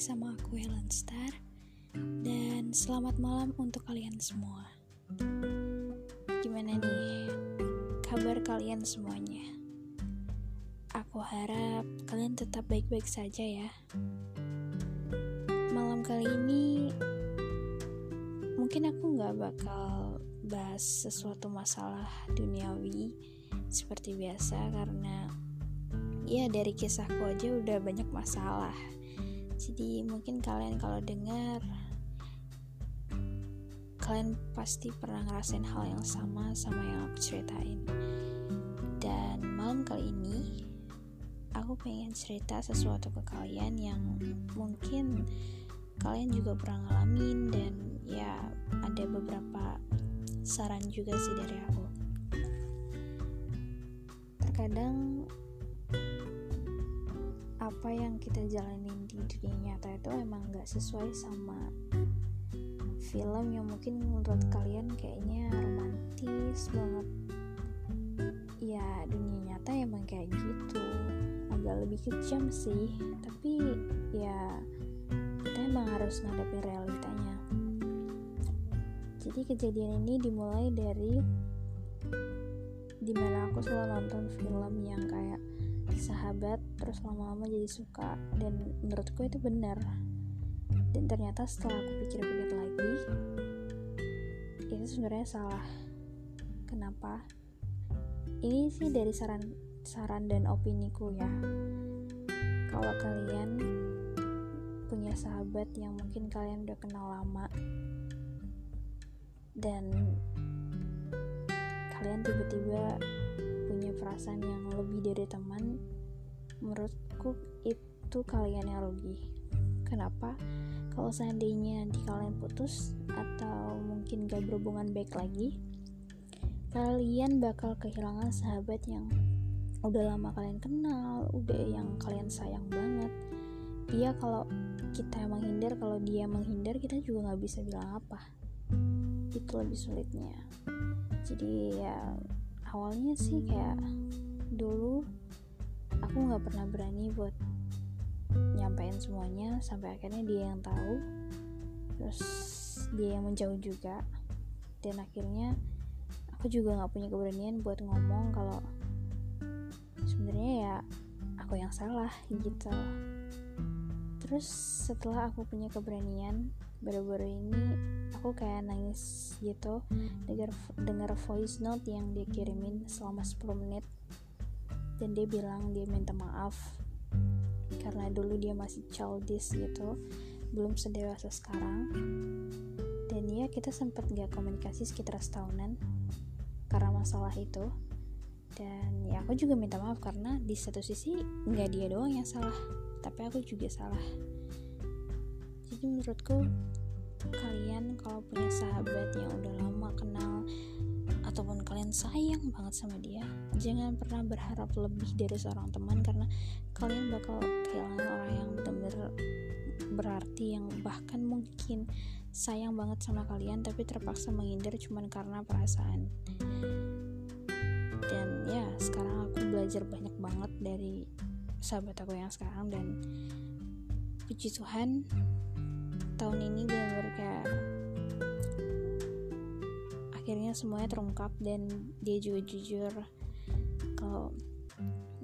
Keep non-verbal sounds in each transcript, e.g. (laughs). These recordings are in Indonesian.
sama aku Helen Star Dan selamat malam untuk kalian semua. Gimana nih kabar kalian semuanya? Aku harap kalian tetap baik-baik saja ya. Malam kali ini Mungkin aku gak bakal bahas sesuatu masalah duniawi Seperti biasa karena ya dari kisahku aja udah banyak masalah. Jadi mungkin kalian kalau dengar kalian pasti pernah ngerasain hal yang sama sama yang aku ceritain. Dan malam kali ini aku pengen cerita sesuatu ke kalian yang mungkin kalian juga pernah ngalamin dan ya ada beberapa saran juga sih dari aku. Terkadang apa yang kita jalanin di dunia nyata itu emang gak sesuai sama film yang mungkin menurut kalian kayaknya romantis banget. Ya dunia nyata emang kayak gitu. Agak lebih kejam sih tapi ya kita emang harus ngadepin realitanya. Jadi kejadian ini dimulai dari di mana aku selalu nonton film yang kayak sahabat terus lama-lama jadi suka. Dan menurutku itu benar. Dan ternyata setelah aku pikir-pikir lagi itu sebenarnya salah. Kenapa? Ini sih dari saran saran dan opini ku ya. Kalau kalian punya sahabat yang mungkin kalian udah kenal lama dan kalian tiba-tiba perasaan yang lebih dari teman menurutku itu kalian yang rugi. Kenapa? Kalau seandainya nanti kalian putus atau mungkin gak berhubungan baik lagi kalian bakal kehilangan sahabat yang udah lama kalian kenal udah yang kalian sayang banget. Dia kalau kita menghindar kalau dia menghindar kita juga nggak bisa bilang apa. Itu lebih sulitnya. Jadi ya awalnya sih kayak dulu aku nggak pernah berani buat nyampein semuanya sampai akhirnya dia yang tahu. Terus dia yang menjauh juga. Dan akhirnya aku juga nggak punya keberanian buat ngomong kalau sebenarnya ya aku yang salah gitu. Terus setelah aku punya keberanian baru-baru ini aku kayak nangis gitu. Dengar dengar voice note yang dia kirimin selama 10 menit. Dan dia bilang dia minta maaf. Karena dulu dia masih childish gitu. Belum sedewasa sekarang. Dan ya kita sempat gak komunikasi sekitar setahunan karena masalah itu. Dan ya aku juga minta maaf karena di satu sisi nggak dia doang yang salah tapi aku juga salah jadi menurutku kalian kalau punya sahabat yang udah lama kenal ataupun kalian sayang banget sama dia jangan pernah berharap lebih dari seorang teman karena kalian bakal kehilangan orang yang benar-benar berarti yang bahkan mungkin sayang banget sama kalian tapi terpaksa menghindar cuman karena perasaan. Dan ya sekarang aku belajar banyak banget dari sahabat aku yang sekarang dan puji Tuhan tahun ini benar-benar kayak akhirnya semuanya terungkap dan dia juga jujur kalau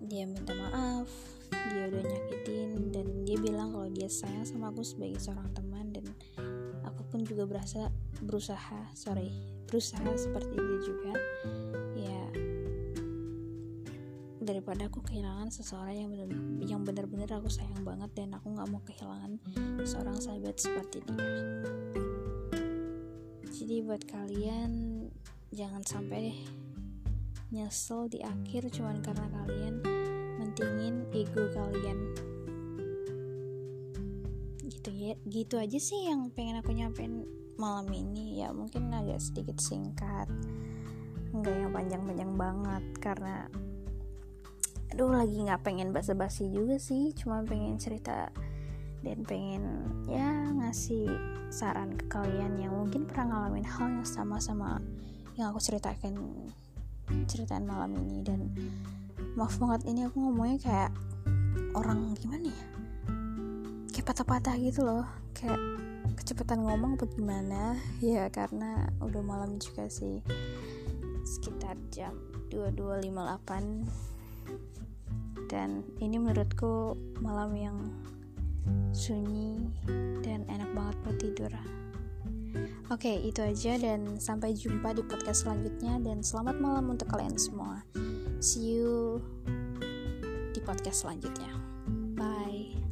dia minta maaf dia udah nyakitin dan dia bilang kalau dia sayang sama aku sebagai seorang teman dan aku pun juga berasa berusaha sorry berusaha seperti dia juga daripada aku kehilangan seseorang yang bener yang benar-benar aku sayang banget dan aku nggak mau kehilangan seorang sahabat seperti dia. Jadi buat kalian jangan sampai deh nyesel di akhir cuman karena kalian mentingin ego kalian. Gitu ya gitu aja sih yang pengen aku nyampein malam ini. Ya mungkin agak sedikit singkat nggak yang panjang-panjang banget karena aduh lagi nggak pengen basa-basi juga sih cuma pengen cerita dan pengen ya ngasih saran ke kalian yang mungkin pernah ngalamin hal yang sama sama yang aku ceritakan ceritaan malam ini. Dan maaf banget ini aku ngomongnya kayak orang gimana ya? Kayak patah-patah gitu loh. Kayak kecepatan ngomong apa gimana? (laughs) Ya karena udah malam juga sih. Sekitar jam 22.58 dan ini menurutku malam yang sunyi dan enak banget buat tidur Oke, itu aja dan sampai jumpa di podcast selanjutnya dan selamat malam untuk kalian semua. See you di podcast selanjutnya. Bye.